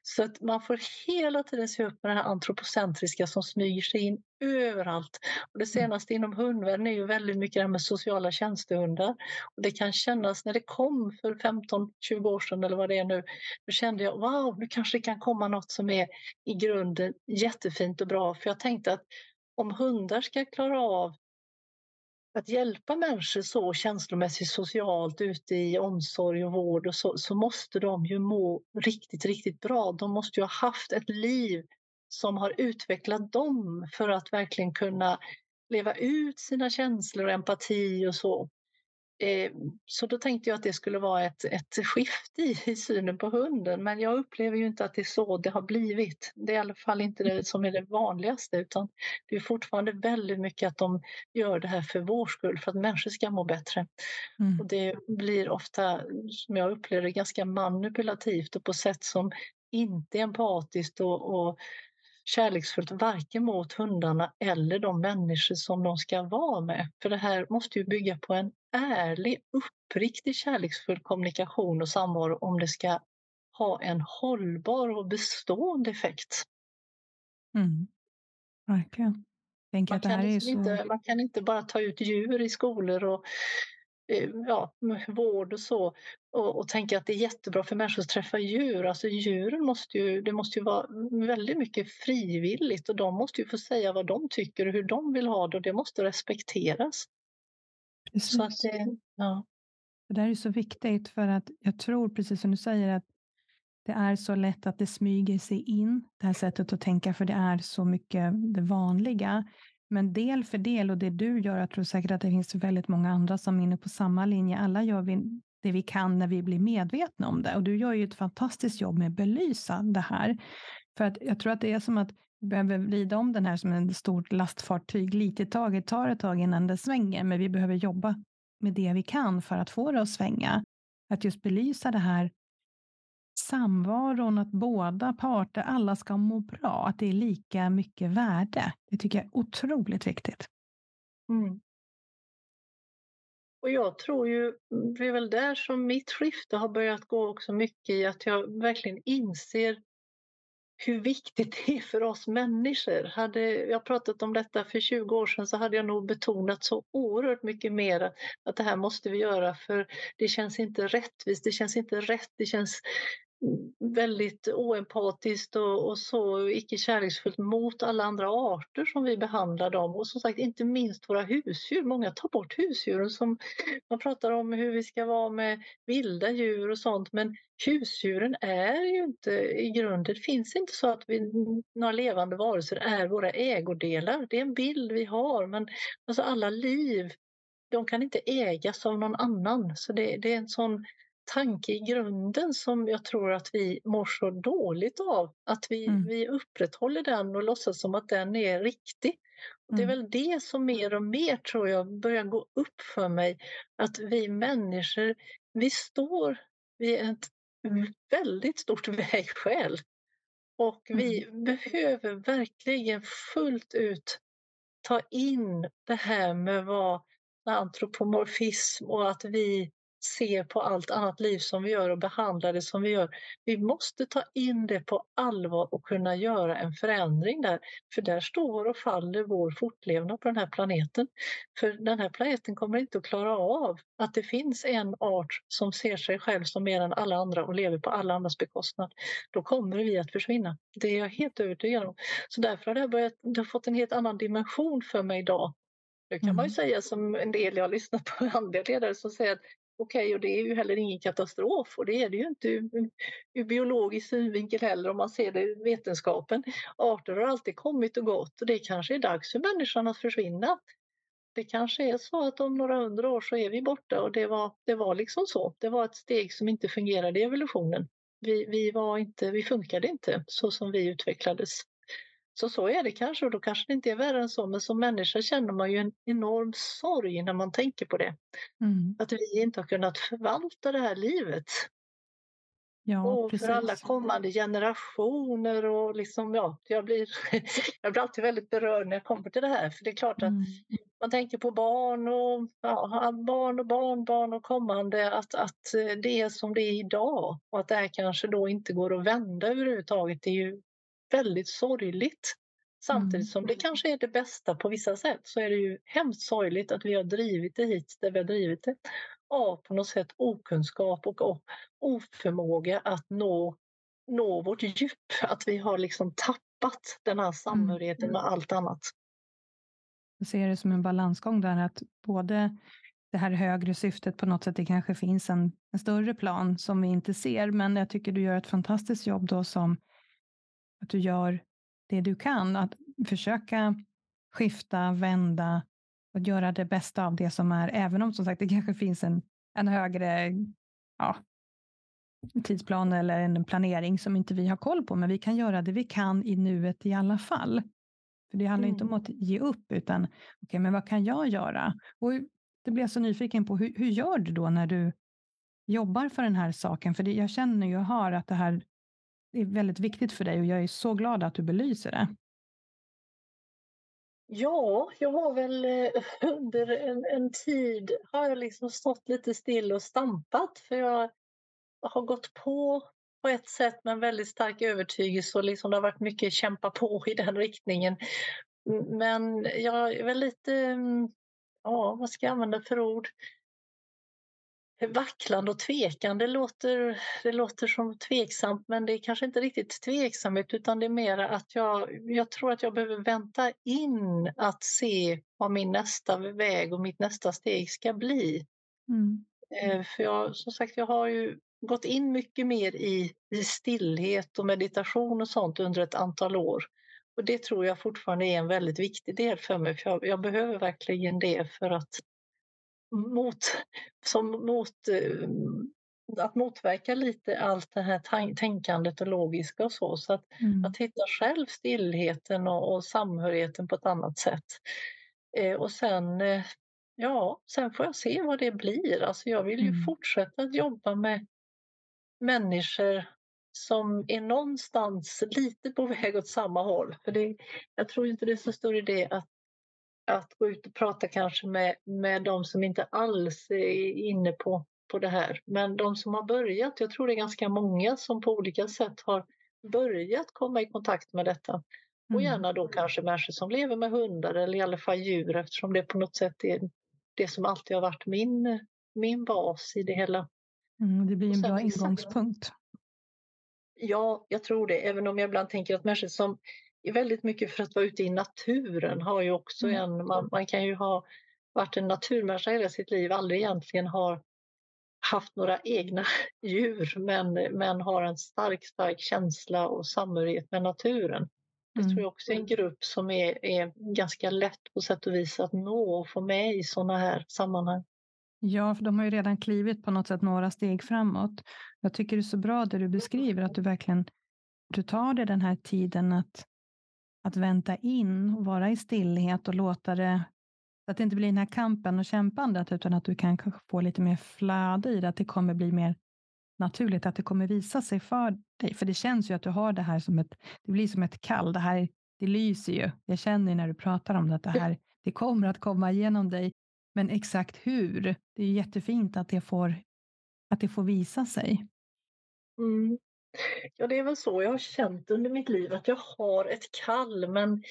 Så att man får hela tiden se upp med det här antropocentriska som smyger sig in överallt. Och det mm. senaste inom hundvärlden är ju väldigt mycket det här med sociala tjänstehundar. Och det kan kännas, när det kom för 15-20 år sedan eller vad det är nu, då kände jag wow, nu kanske det kan komma något som är i grunden jättefint och bra. För jag tänkte att om hundar ska klara av att hjälpa människor så känslomässigt, socialt ute i omsorg och vård och så, så måste de ju må riktigt, riktigt bra. De måste ju ha haft ett liv som har utvecklat dem för att verkligen kunna leva ut sina känslor och empati och så. Eh, så då tänkte jag att det skulle vara ett, ett skifte i, i synen på hunden men jag upplever ju inte att det är så det har blivit. Det är i alla fall inte det som är det vanligaste utan det är fortfarande väldigt mycket att de gör det här för vår skull, för att människor ska må bättre. Mm. Och det blir ofta, som jag upplever det, ganska manipulativt och på sätt som inte är empatiskt och, och kärleksfullt varken mot hundarna eller de människor som de ska vara med. För det här måste ju bygga på en ärlig, uppriktig kärleksfull kommunikation och samvaro om det ska ha en hållbar och bestående effekt. Mm. Verkligen. Man kan, liksom så... inte, man kan inte bara ta ut djur i skolor och Eh, ja, vård och så och, och tänka att det är jättebra för människor att träffa djur. Alltså djuren måste ju, det måste ju vara väldigt mycket frivilligt och de måste ju få säga vad de tycker och hur de vill ha det och det måste respekteras. Precis. Så att det, ja. Det där är så viktigt för att jag tror, precis som du säger, att det är så lätt att det smyger sig in, det här sättet att tänka, för det är så mycket det vanliga. Men del för del och det du gör, jag tror säkert att det finns väldigt många andra som är inne på samma linje. Alla gör vi det vi kan när vi blir medvetna om det. Och du gör ju ett fantastiskt jobb med att belysa det här. För att jag tror att det är som att vi behöver vrida om den här som en stort lastfartyg lite i taget. tar ett tag innan det svänger, men vi behöver jobba med det vi kan för att få det att svänga. Att just belysa det här samvaron, att båda parter, alla ska må bra, att det är lika mycket värde. Det tycker jag är otroligt viktigt. Mm. Och jag tror ju, det är väl där som mitt skifte har börjat gå också mycket i att jag verkligen inser hur viktigt det är för oss människor. Hade jag pratat om detta för 20 år sedan så hade jag nog betonat så oerhört mycket mer att det här måste vi göra för det känns inte rättvist, det känns inte rätt, det känns väldigt oempatiskt och, och så icke kärleksfullt mot alla andra arter som vi behandlar dem. Och som sagt inte minst våra husdjur. Många tar bort husdjuren. Som, man pratar om hur vi ska vara med vilda djur och sånt men husdjuren är ju inte i grunden, det finns inte så att vi, några levande varelser är våra ägodelar. Det är en bild vi har men alltså alla liv de kan inte ägas av någon annan. Så det, det är en sån tanke i grunden som jag tror att vi mår så dåligt av. Att vi, mm. vi upprätthåller den och låtsas som att den är riktig. Och det är mm. väl det som mer och mer tror jag börjar gå upp för mig. Att vi människor, vi står vid ett väldigt stort vägskäl. Och vi mm. behöver verkligen fullt ut ta in det här med vad antropomorfism och att vi ser på allt annat liv som vi gör och behandlar det som vi gör. Vi måste ta in det på allvar och kunna göra en förändring där. För där står och faller vår fortlevnad på den här planeten. För den här planeten kommer inte att klara av att det finns en art som ser sig själv som mer än alla andra och lever på alla andras bekostnad. Då kommer vi att försvinna. Det är jag helt övertygad om. Så därför har det, börjat, det har fått en helt annan dimension för mig idag. Det kan man ju mm. säga som en del jag har lyssnat på andra ledare som säger att okej, okay, och det är ju heller ingen katastrof och det är det ju inte ur, ur biologisk synvinkel heller om man ser det ur vetenskapen. Arter har alltid kommit och gått och det kanske är dags för människan att försvinna. Det kanske är så att om några hundra år så är vi borta och det var, det var liksom så. Det var ett steg som inte fungerade i evolutionen. Vi, vi, var inte, vi funkade inte så som vi utvecklades. Så så är det kanske och då kanske det inte är värre än så men som människa känner man ju en enorm sorg när man tänker på det. Mm. Att vi inte har kunnat förvalta det här livet. Ja, och precis. för alla kommande generationer och liksom, ja, jag blir, jag blir alltid väldigt berörd när jag kommer till det här för det är klart att mm. man tänker på barn och ja, barn och barnbarn och kommande att, att det är som det är idag och att det här kanske då inte går att vända överhuvudtaget. Det är ju väldigt sorgligt. Samtidigt mm. som det kanske är det bästa på vissa sätt så är det ju hemskt sorgligt att vi har drivit det hit där vi har drivit det av på något sätt okunskap och oförmåga att nå, nå vårt djup. Att vi har liksom tappat den här samhörigheten med allt annat. Jag ser det som en balansgång där att både det här högre syftet på något sätt, det kanske finns en, en större plan som vi inte ser, men jag tycker du gör ett fantastiskt jobb då som att du gör det du kan, att försöka skifta, vända och göra det bästa av det som är, även om som sagt det kanske finns en, en högre ja, tidsplan eller en planering som inte vi har koll på, men vi kan göra det vi kan i nuet i alla fall. För det handlar mm. inte om mm. att ge upp, utan okej, okay, men vad kan jag göra? Och det blir jag så nyfiken på, hur, hur gör du då när du jobbar för den här saken? För det, jag känner ju och hör att det här är väldigt viktigt för dig och jag är så glad att du belyser det. Ja, jag har väl eh, under en, en tid har jag liksom stått lite still och stampat för jag har gått på på ett sätt med en väldigt stark övertygelse och liksom det har varit mycket kämpa på i den riktningen. Men jag är väl lite, mm, ja vad ska jag använda för ord? Vacklande och tvekande låter, det låter som tveksamt men det är kanske inte riktigt tveksamhet utan det är mer att jag, jag tror att jag behöver vänta in att se vad min nästa väg och mitt nästa steg ska bli. Mm. Eh, för jag, som sagt, jag har ju gått in mycket mer i, i stillhet och meditation och sånt under ett antal år. Och det tror jag fortfarande är en väldigt viktig del för mig, för jag, jag behöver verkligen det för att mot, som mot, eh, att motverka lite allt det här tänkandet och logiska och så. Så att, mm. att hitta själv stillheten och, och samhörigheten på ett annat sätt. Eh, och sen, eh, ja, sen får jag se vad det blir. Alltså jag vill ju mm. fortsätta att jobba med människor som är någonstans lite på väg åt samma håll. För det, jag tror inte det är så stor idé att att gå ut och prata kanske med, med de som inte alls är inne på, på det här. Men de som har börjat, jag tror det är ganska många som på olika sätt har börjat komma i kontakt med detta. Och mm. gärna då kanske människor som lever med hundar eller i alla fall djur eftersom det på något sätt är det som alltid har varit min, min bas i det hela. Mm, det blir en bra ingångspunkt. Ja, jag tror det. Även om jag ibland tänker att människor som väldigt mycket för att vara ute i naturen har ju också mm. en, man, man kan ju ha varit en naturmänniska hela sitt liv, aldrig egentligen har haft några egna djur men, men har en stark, stark känsla och samhörighet med naturen. Det tror mm. jag också är en grupp som är, är ganska lätt på sätt och vis att nå och få med i sådana här sammanhang. Ja, för de har ju redan klivit på något sätt några steg framåt. Jag tycker det är så bra det du beskriver, att du verkligen du tar dig den här tiden att att vänta in och vara i stillhet och låta det, så att det inte blir den här kampen och kämpandet, utan att du kan få lite mer flöde i det, att det kommer bli mer naturligt, att det kommer visa sig för dig. För det känns ju att du har det här som ett, det blir som ett kall, det här, det lyser ju. Jag känner när du pratar om det, att det här, det kommer att komma igenom dig. Men exakt hur, det är jättefint att det får att det får visa sig. Mm. Ja, det är väl så jag har känt under mitt liv att jag har ett kall, men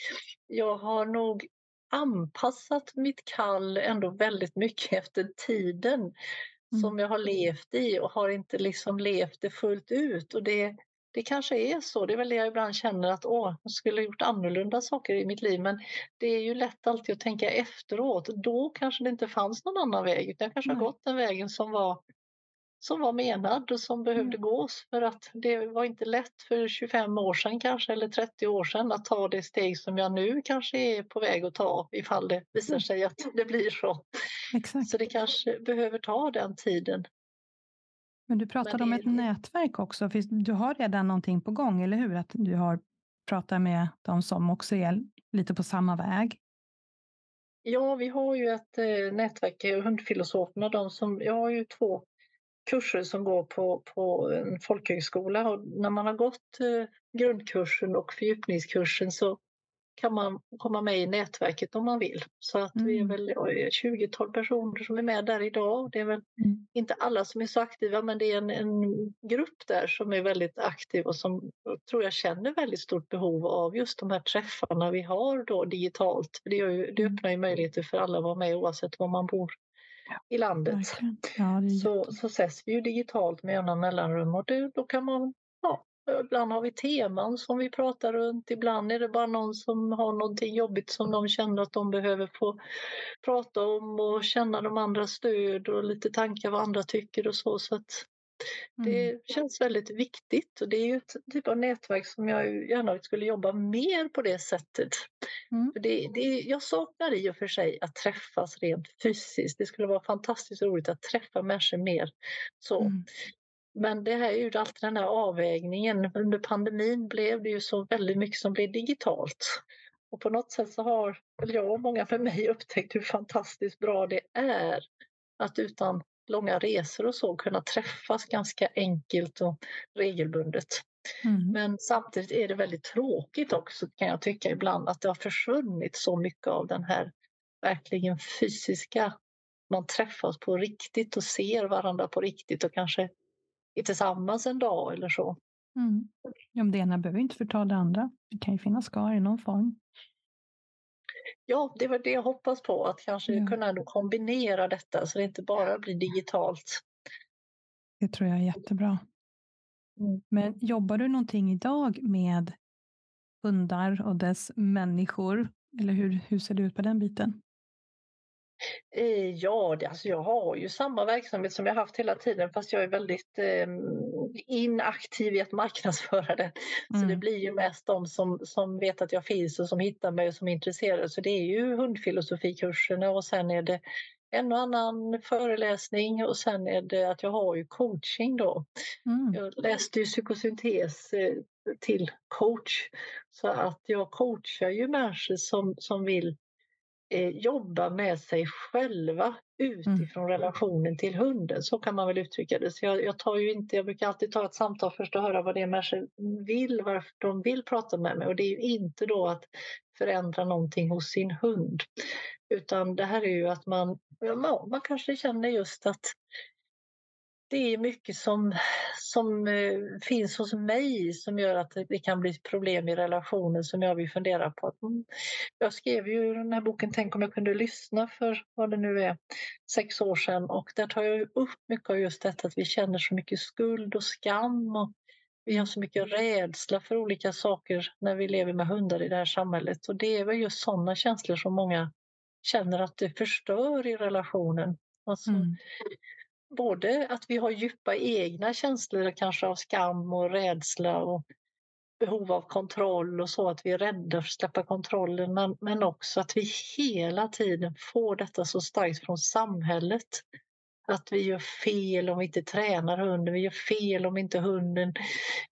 jag har nog anpassat mitt kall ändå väldigt mycket efter tiden mm. som jag har levt i och har inte liksom levt det fullt ut. Och det, det kanske är så. Det är väl det jag ibland känner att åh, jag skulle ha gjort annorlunda saker i mitt liv. Men det är ju lätt alltid att tänka efteråt. Då kanske det inte fanns någon annan väg. Utan jag kanske Nej. har gått den vägen som var som var menad och som behövde mm. gås för att det var inte lätt för 25 år sedan kanske eller 30 år sedan att ta det steg som jag nu kanske är på väg att ta ifall det visar sig att det blir så. Exakt. Så det kanske behöver ta den tiden. Men du pratade Men det... om ett nätverk också. Du har redan någonting på gång, eller hur? Att du har pratat med de som också är lite på samma väg. Ja, vi har ju ett eh, nätverk, Hundfilosoferna, de som, jag har ju två kurser som går på, på en folkhögskola och när man har gått eh, grundkursen och fördjupningskursen så kan man komma med i nätverket om man vill. Så att mm. vi är mm. väl ett 20-tal personer som är med där idag. Det är väl mm. inte alla som är så aktiva men det är en, en grupp där som är väldigt aktiv och som tror jag känner väldigt stort behov av just de här träffarna vi har då digitalt. Det, ju, det mm. öppnar ju möjligheter för alla att vara med oavsett var man bor i landet. Ja, så, så ses vi ju digitalt med jämna mellanrum och det, då kan man ja, Ibland har vi teman som vi pratar runt, ibland är det bara någon som har någonting jobbigt som de känner att de behöver få prata om och känna de andra stöd och lite tankar vad andra tycker och så. så att det mm. känns väldigt viktigt och det är ju ett typ av nätverk som jag gärna skulle jobba mer på det sättet. Mm. Det, det, jag saknar i och för sig att träffas rent fysiskt. Det skulle vara fantastiskt roligt att träffa människor mer. Så. Mm. Men det här är ju alltid den här avvägningen. Under pandemin blev det ju så väldigt mycket som blev digitalt. Och på något sätt så har jag och många för mig upptäckt hur fantastiskt bra det är att utan långa resor och så kunna träffas ganska enkelt och regelbundet. Mm. Men samtidigt är det väldigt tråkigt också kan jag tycka ibland att det har försvunnit så mycket av den här verkligen fysiska man träffas på riktigt och ser varandra på riktigt och kanske är tillsammans en dag eller så. Mm. Ja, det ena behöver inte förta det andra. Det kan ju finnas kvar i någon form. Ja, det var det jag hoppas på, att kanske ja. kunna kombinera detta så det inte bara blir digitalt. Det tror jag är jättebra. Mm. Men jobbar du någonting idag med hundar och dess människor? Eller hur, hur ser det ut på den biten? Ja, det, alltså jag har ju samma verksamhet som jag haft hela tiden fast jag är väldigt eh, inaktiv i att marknadsföra det. Mm. Så det blir ju mest de som, som vet att jag finns och som hittar mig och som är intresserade. Så det är ju hundfilosofikurserna och sen är det en och annan föreläsning och sen är det att jag har ju coaching då. Mm. Jag läste ju psykosyntes eh, till coach så att jag coachar ju människor som, som vill eh, jobba med sig själva utifrån mm. relationen till hunden. Så kan man väl uttrycka det. Så jag, jag, tar ju inte, jag brukar alltid ta ett samtal först och höra vad det är människor vill, varför de vill prata med mig. Och det är ju inte då att förändra någonting hos sin hund. Utan det här är ju att man, ja, man kanske känner just att det är mycket som, som eh, finns hos mig som gör att det kan bli problem i relationen som jag vill fundera på. Mm. Jag skrev ju den här boken Tänk om jag kunde lyssna för vad det nu är, sex år sedan och där tar jag upp mycket av just detta att vi känner så mycket skuld och skam och vi har så mycket rädsla för olika saker när vi lever med hundar i det här samhället och det är väl just sådana känslor som många känner att det förstör i relationen. Alltså, mm både att vi har djupa egna känslor kanske av skam och rädsla och behov av kontroll och så att vi är rädda för att släppa kontrollen men, men också att vi hela tiden får detta så starkt från samhället att vi gör fel om vi inte tränar hunden, vi gör fel om inte hunden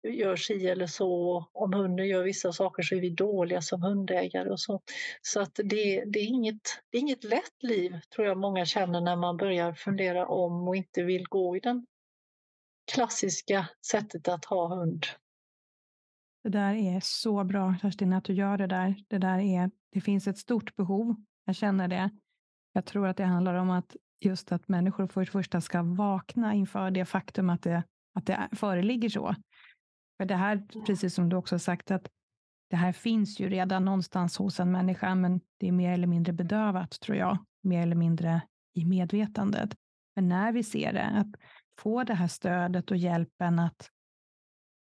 gör si eller så. Om hunden gör vissa saker så är vi dåliga som hundägare och så. Så att det, det, är inget, det är inget lätt liv tror jag många känner när man börjar fundera om och inte vill gå i den klassiska sättet att ha hund. Det där är så bra Kerstin att du gör det där. Det där är, det finns ett stort behov. Jag känner det. Jag tror att det handlar om att just att människor för det första ska vakna inför det faktum att det, att det föreligger så. För det här, precis som du också sagt, att det här finns ju redan någonstans hos en människa, men det är mer eller mindre bedövat, tror jag. Mer eller mindre i medvetandet. Men när vi ser det, att få det här stödet och hjälpen att,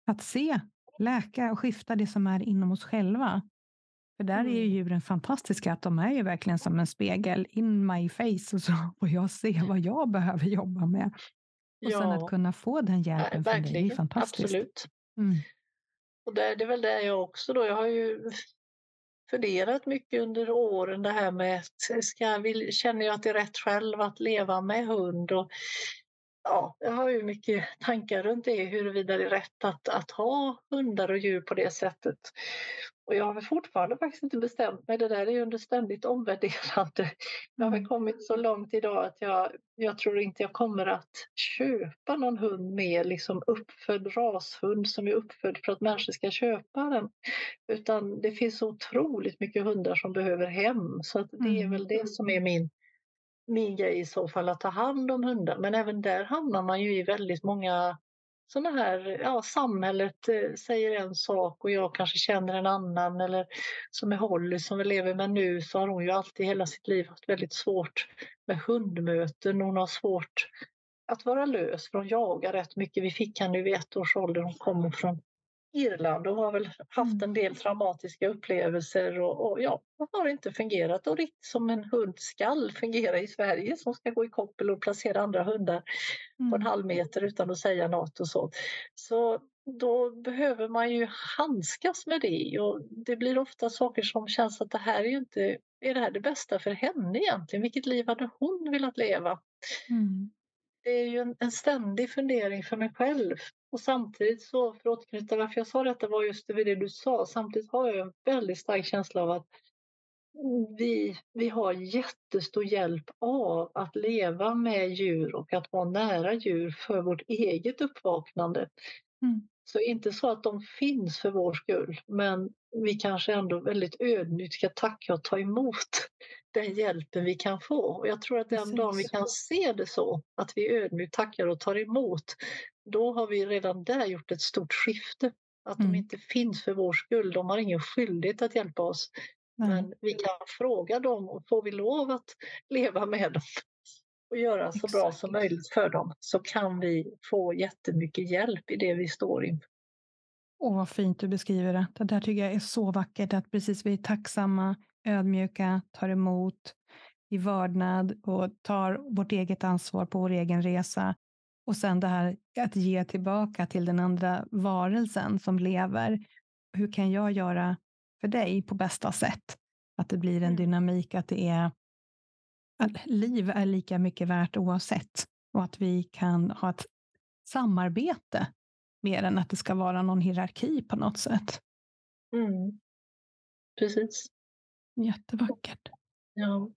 att se, läka och skifta det som är inom oss själva. För där är ju mm. djuren fantastiska, att de är ju verkligen som en spegel in my face och så får jag se vad jag behöver jobba med. Och ja. sen att kunna få den hjälpen från dig, är fantastiskt. Absolut. Mm. Och det, det är väl det jag också då, jag har ju funderat mycket under åren det här med, ska, vill, känner jag att det är rätt själv att leva med hund? Och, ja, jag har ju mycket tankar runt det, huruvida det är rätt att, att ha hundar och djur på det sättet. Och jag har fortfarande faktiskt inte bestämt mig. Det där är ju under ständigt omvärderande. Jag har mm. kommit så långt idag att jag, jag tror inte jag kommer att köpa någon hund mer, liksom uppfödd rashund som är uppfödd för att människor ska köpa den. Utan det finns så otroligt mycket hundar som behöver hem. Så att det är mm. väl det som är min, min grej i så fall, att ta hand om hundar. Men även där hamnar man ju i väldigt många sådana här, ja, samhället eh, säger en sak och jag kanske känner en annan. Eller som med Holly som vi lever med nu så har hon ju alltid hela sitt liv haft väldigt svårt med hundmöten. Hon har svårt att vara lös för hon jagar rätt mycket. Vi fick henne vid ett års ålder, hon kommer från Irland och har väl haft en mm. del traumatiska upplevelser och, och ja, har inte fungerat och riktigt som en hund skall fungera i Sverige som ska gå i koppel och placera andra hundar mm. på en mm. halv meter utan att säga något och så. Så då behöver man ju handskas med det och det blir ofta saker som känns att det här är ju inte, är det här det bästa för henne egentligen? Vilket liv hade hon velat leva? Mm det är ju en, en ständig fundering för mig själv. Och samtidigt så, för att återknyta varför jag sa detta var just det, det du sa, samtidigt har jag en väldigt stark känsla av att vi, vi har jättestor hjälp av att leva med djur och att vara nära djur för vårt eget uppvaknande. Mm. Så inte så att de finns för vår skull, men vi kanske ändå väldigt ödmjukt ska tacka och ta emot den hjälpen vi kan få. Och jag tror att den dagen vi kan se det så, att vi ödmjukt tackar och tar emot, då har vi redan där gjort ett stort skifte. Att mm. de inte finns för vår skull, de har ingen skyldighet att hjälpa oss. Nej. Men vi kan fråga dem och får vi lov att leva med dem och göra så Exakt. bra som möjligt för dem så kan vi få jättemycket hjälp i det vi står inför. Åh, vad fint du beskriver det. Det där tycker jag är så vackert, att precis vi är tacksamma, ödmjuka, tar emot i vördnad och tar vårt eget ansvar på vår egen resa. Och sen det här att ge tillbaka till den andra varelsen som lever. Hur kan jag göra för dig på bästa sätt? Att det blir en mm. dynamik, att det är liv är lika mycket värt oavsett och att vi kan ha ett samarbete mer än att det ska vara någon hierarki på något sätt. Mm. Precis. Jättevackert. Ja.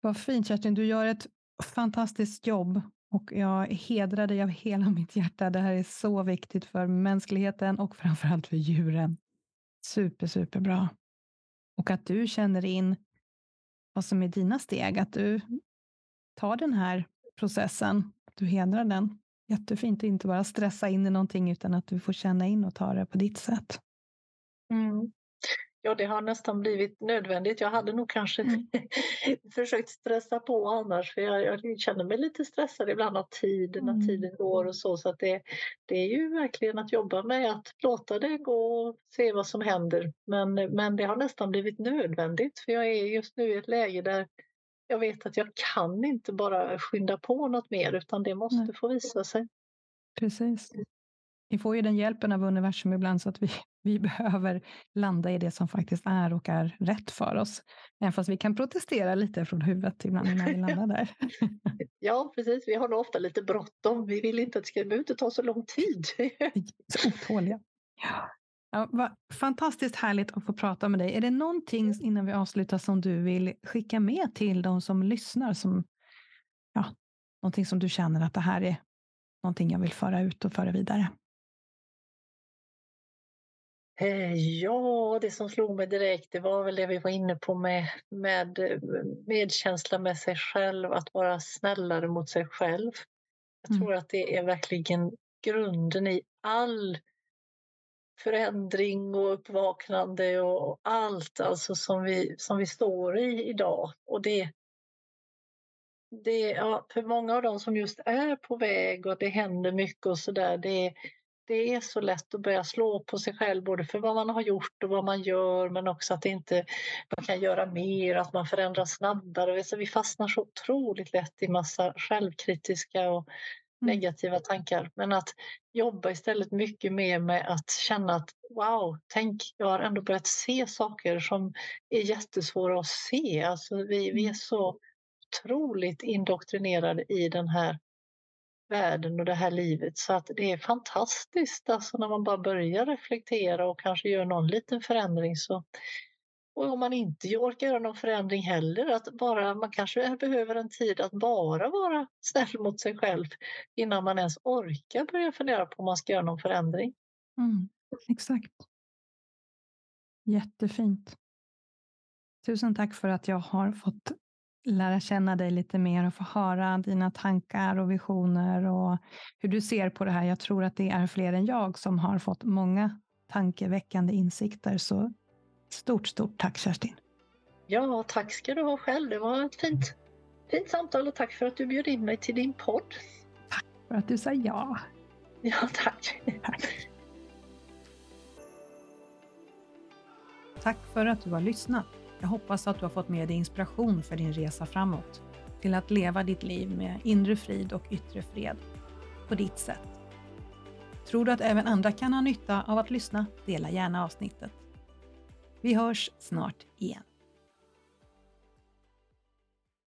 Vad fint Kerstin, du gör ett fantastiskt jobb och jag hedrar dig av hela mitt hjärta. Det här är så viktigt för mänskligheten och framförallt för djuren. Super, superbra. Och att du känner in vad som är dina steg, att du tar den här processen, du hedrar den. Jättefint att inte bara stressa in i någonting utan att du får känna in och ta det på ditt sätt. Mm. Ja, det har nästan blivit nödvändigt. Jag hade nog kanske mm. försökt stressa på annars för jag, jag, känner mig lite stressad ibland av tiden, mm. när tiden går och så. Så det, det är ju verkligen att jobba med att låta det gå och se vad som händer. Men, men det har nästan blivit nödvändigt för jag är just nu i ett läge där jag vet att jag kan inte bara skynda på något mer utan det måste Nej. få visa sig. Precis. Vi får ju den hjälpen av universum ibland så att vi, vi behöver landa i det som faktiskt är och är rätt för oss. Även fast vi kan protestera lite från huvudet ibland innan vi landar där. ja, precis. Vi har nog ofta lite bråttom. Vi vill inte att det ska inte ta så lång tid. så otåliga. Ja. Ja, vad fantastiskt härligt att få prata med dig. Är det någonting innan vi avslutar som du vill skicka med till de som lyssnar? Som, ja, någonting som du känner att det här är någonting jag vill föra ut och föra vidare? Eh, ja, det som slog mig direkt det var väl det vi var inne på med, med medkänsla med sig själv, att vara snällare mot sig själv. Jag mm. tror att det är verkligen grunden i all förändring och uppvaknande och allt alltså som vi, som vi står i idag. Och det, det, ja, för många av dem som just är på väg och det händer mycket och sådär, det, det är så lätt att börja slå på sig själv både för vad man har gjort och vad man gör men också att inte man kan göra mer, att man förändras snabbare. Så vi fastnar så otroligt lätt i massa självkritiska och mm. negativa tankar. Men att jobba istället mycket mer med att känna att wow, tänk, jag har ändå börjat se saker som är jättesvåra att se. Alltså vi, vi är mm. så otroligt indoktrinerade i den här världen och det här livet. Så att det är fantastiskt alltså när man bara börjar reflektera och kanske gör någon liten förändring. Så, och om man inte orkar göra någon förändring heller, att bara, man kanske behöver en tid att bara vara snäll mot sig själv innan man ens orkar börja fundera på om man ska göra någon förändring. Mm, exakt. Jättefint. Tusen tack för att jag har fått lära känna dig lite mer och få höra dina tankar och visioner och hur du ser på det här. Jag tror att det är fler än jag som har fått många tankeväckande insikter. Så stort, stort tack Kerstin. Ja, tack ska du ha själv. Det var ett fint, fint samtal och tack för att du bjöd in mig till din podd. Tack för att du sa ja. Ja, tack. Tack. Tack för att du har lyssnat. Jag hoppas att du har fått med dig inspiration för din resa framåt, till att leva ditt liv med inre frid och yttre fred, på ditt sätt. Tror du att även andra kan ha nytta av att lyssna? Dela gärna avsnittet. Vi hörs snart igen.